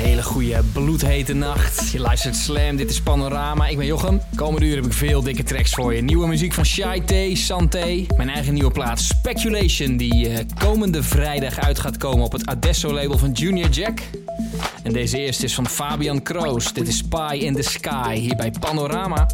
Hele goede bloedhete nacht. Je luistert Slam, dit is Panorama. Ik ben Jochem. Komende uur heb ik veel dikke tracks voor je. Nieuwe muziek van Shy Santé. Mijn eigen nieuwe plaat Speculation, die eh, komende vrijdag uit gaat komen op het Adesso label van Junior Jack. En deze eerste is van Fabian Kroos. Dit is Spy in the Sky, hier bij Panorama.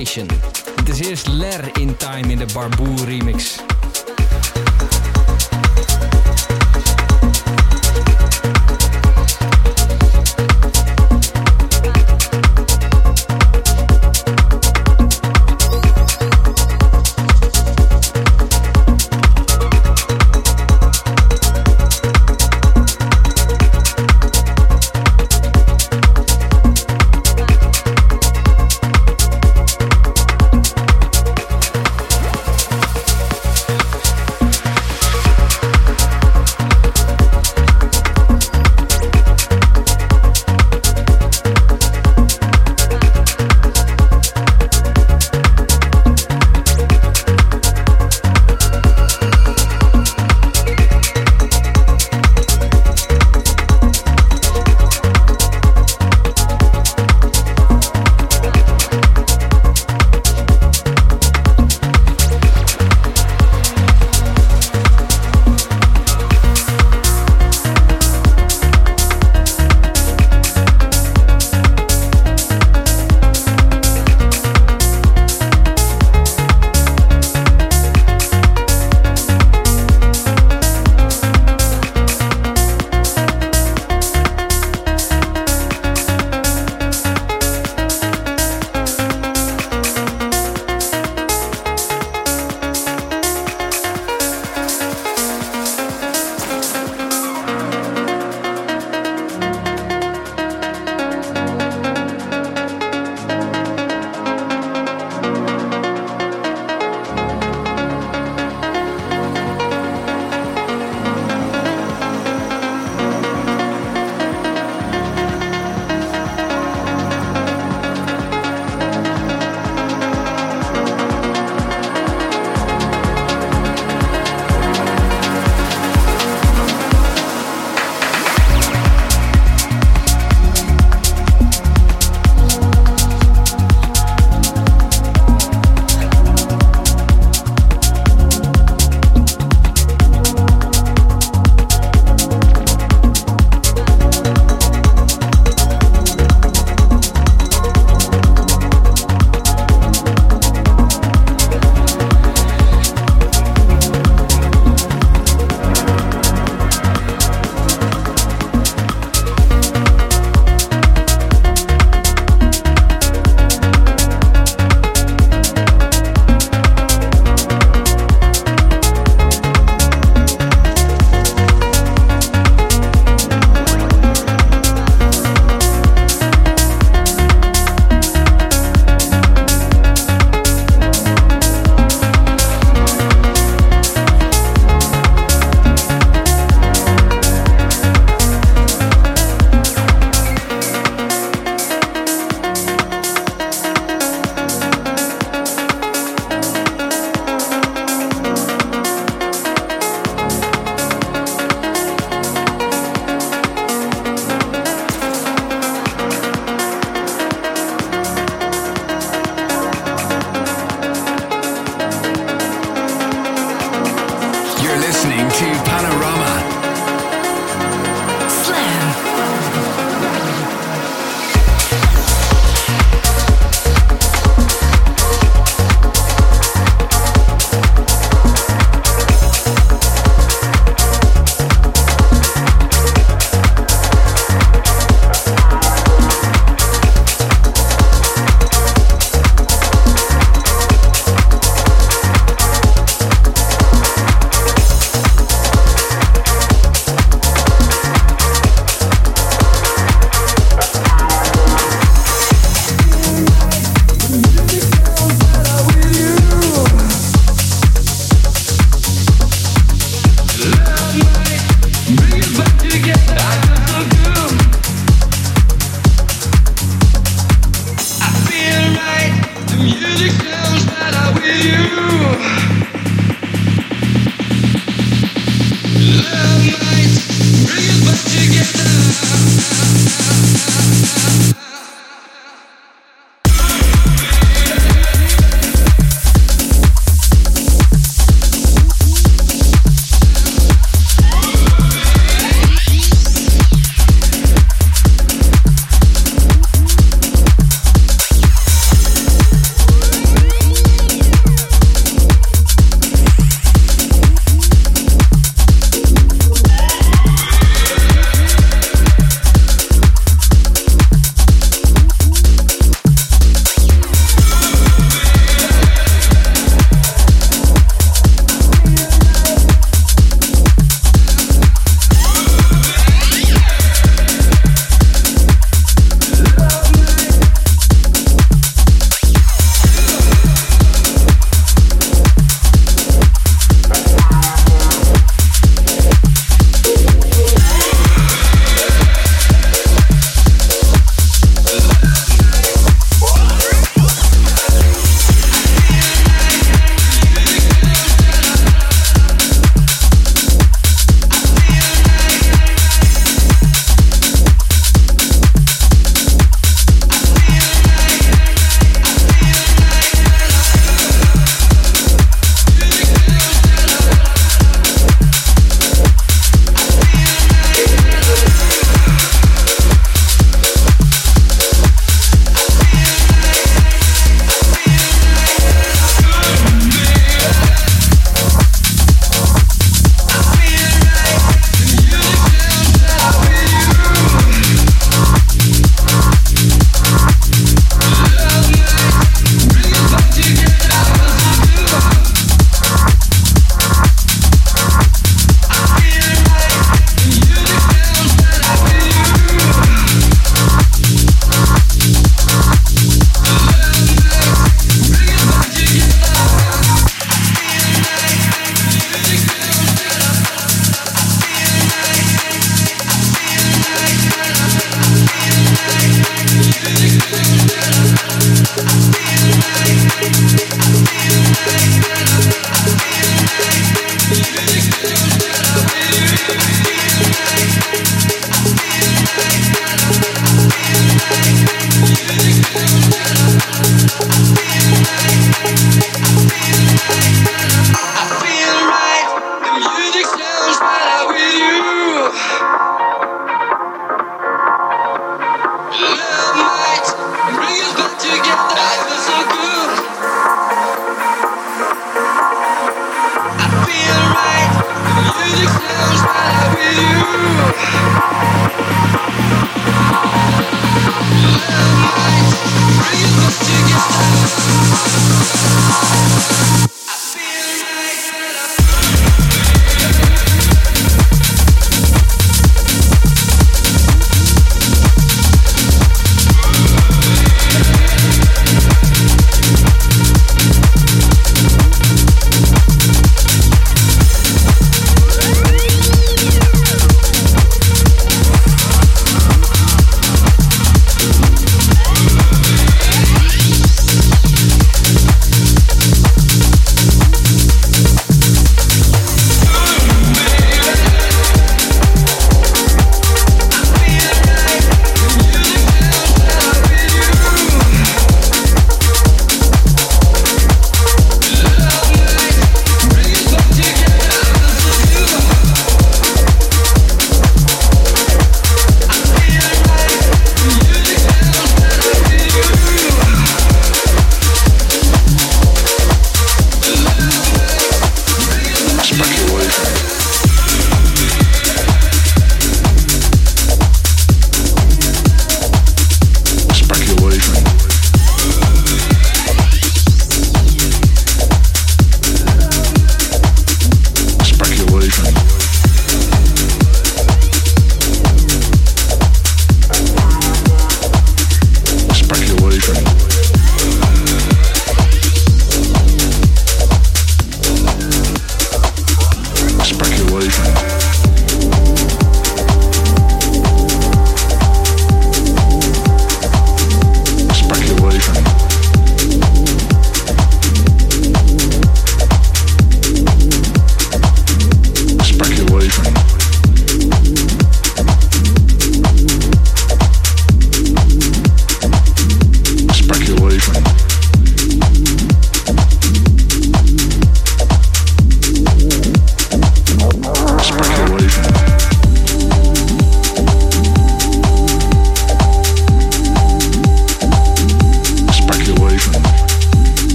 Het is eerst Ler in Time in de Barboer remix.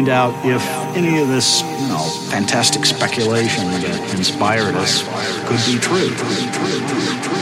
Find out if any of this, you know, fantastic speculation that inspired us could be true.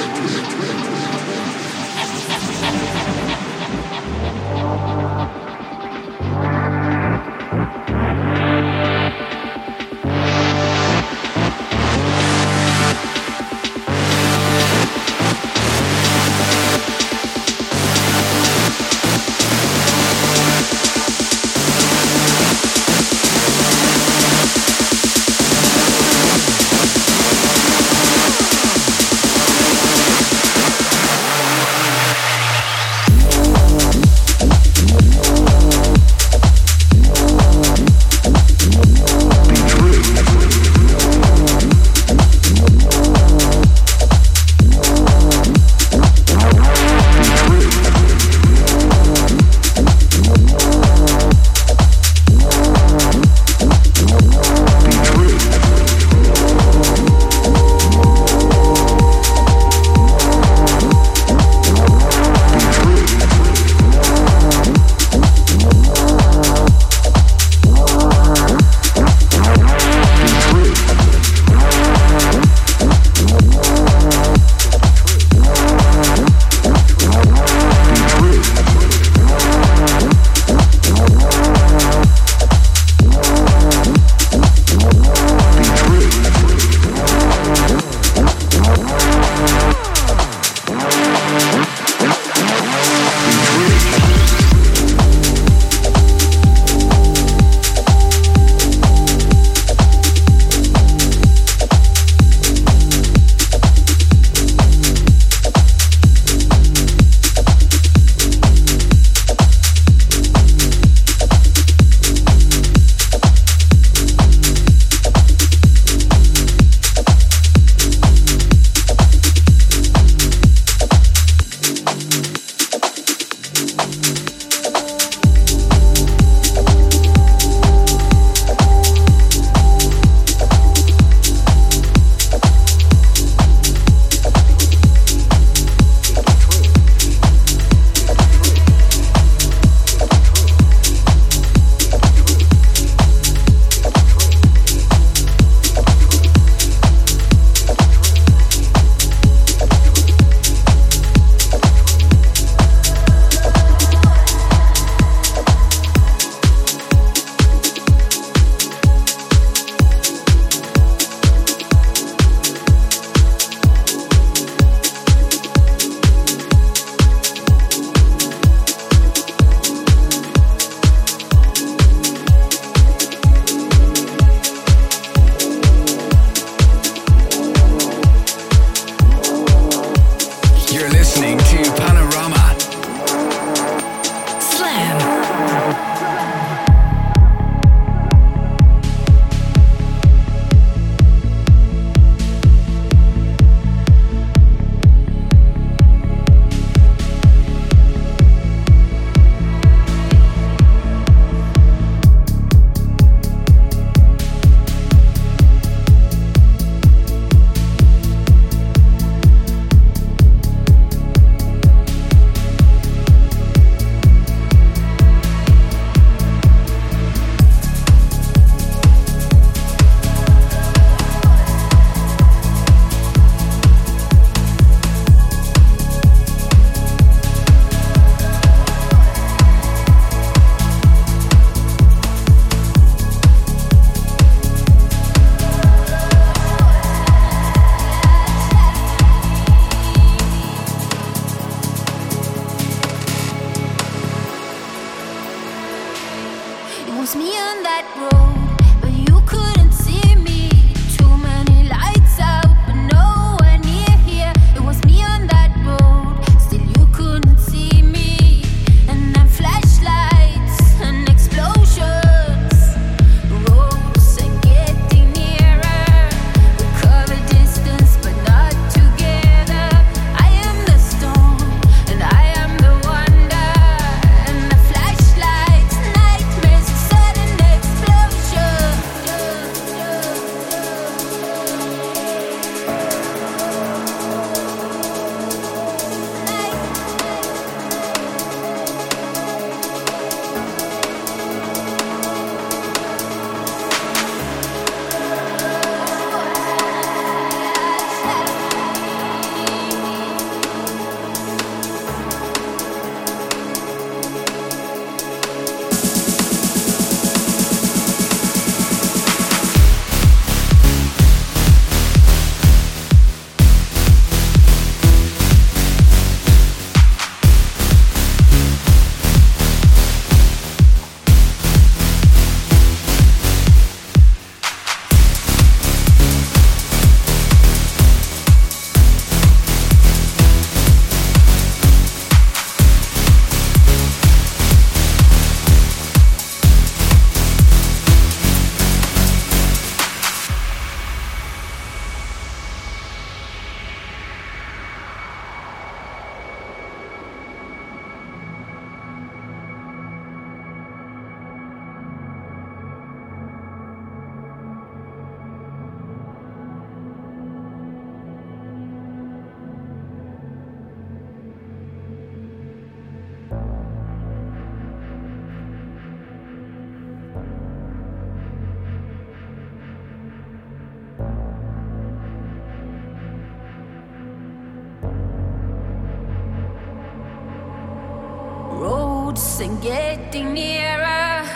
And getting nearer.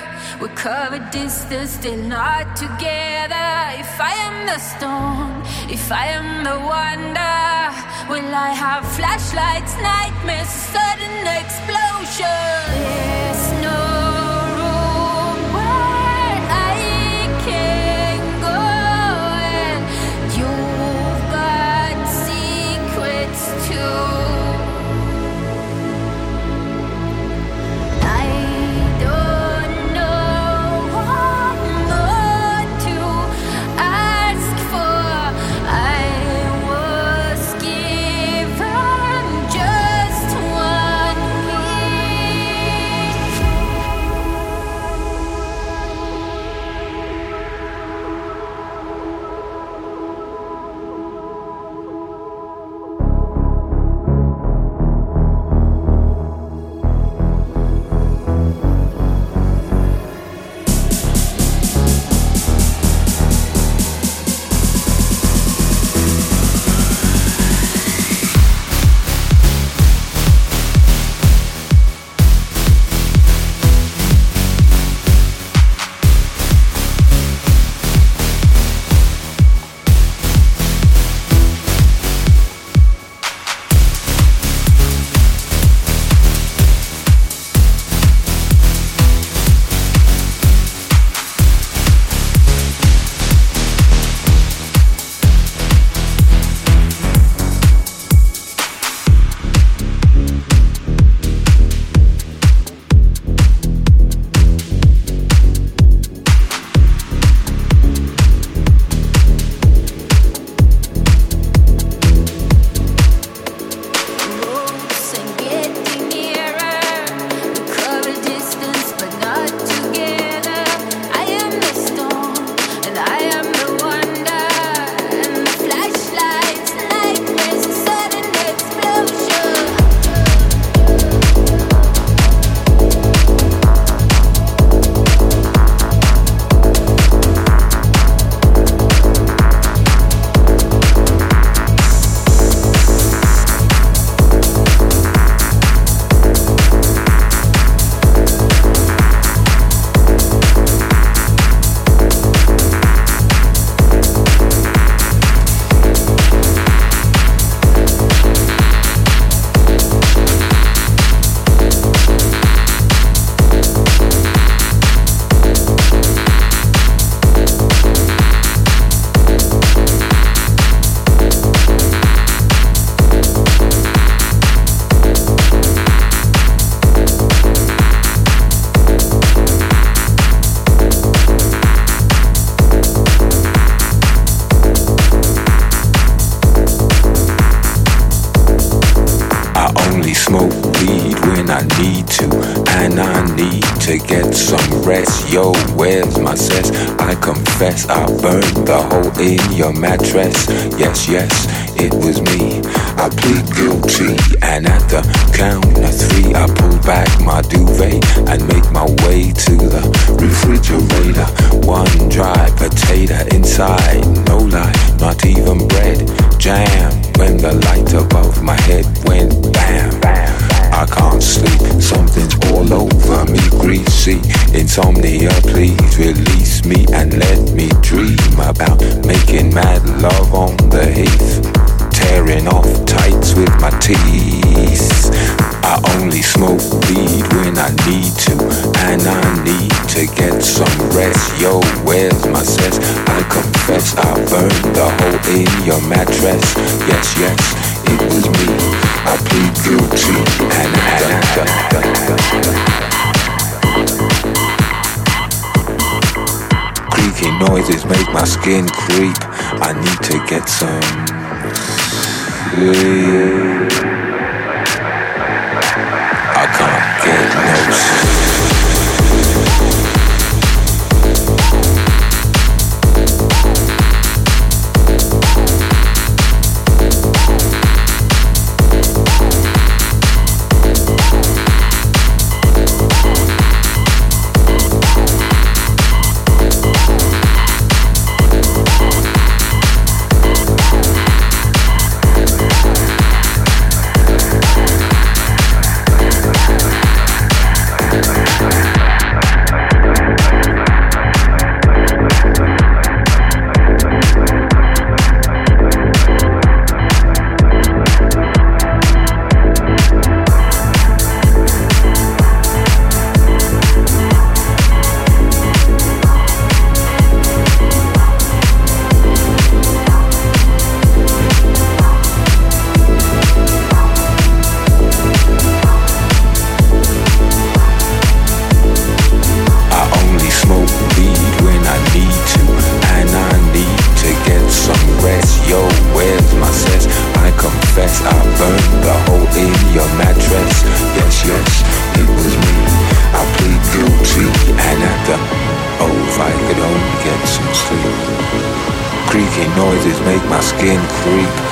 We cover distance, still not together. If I am the storm, if I am the wonder, will I have flashlights, nightmares, sudden explosion? There's my skin creep. I need to get some. Skin creep.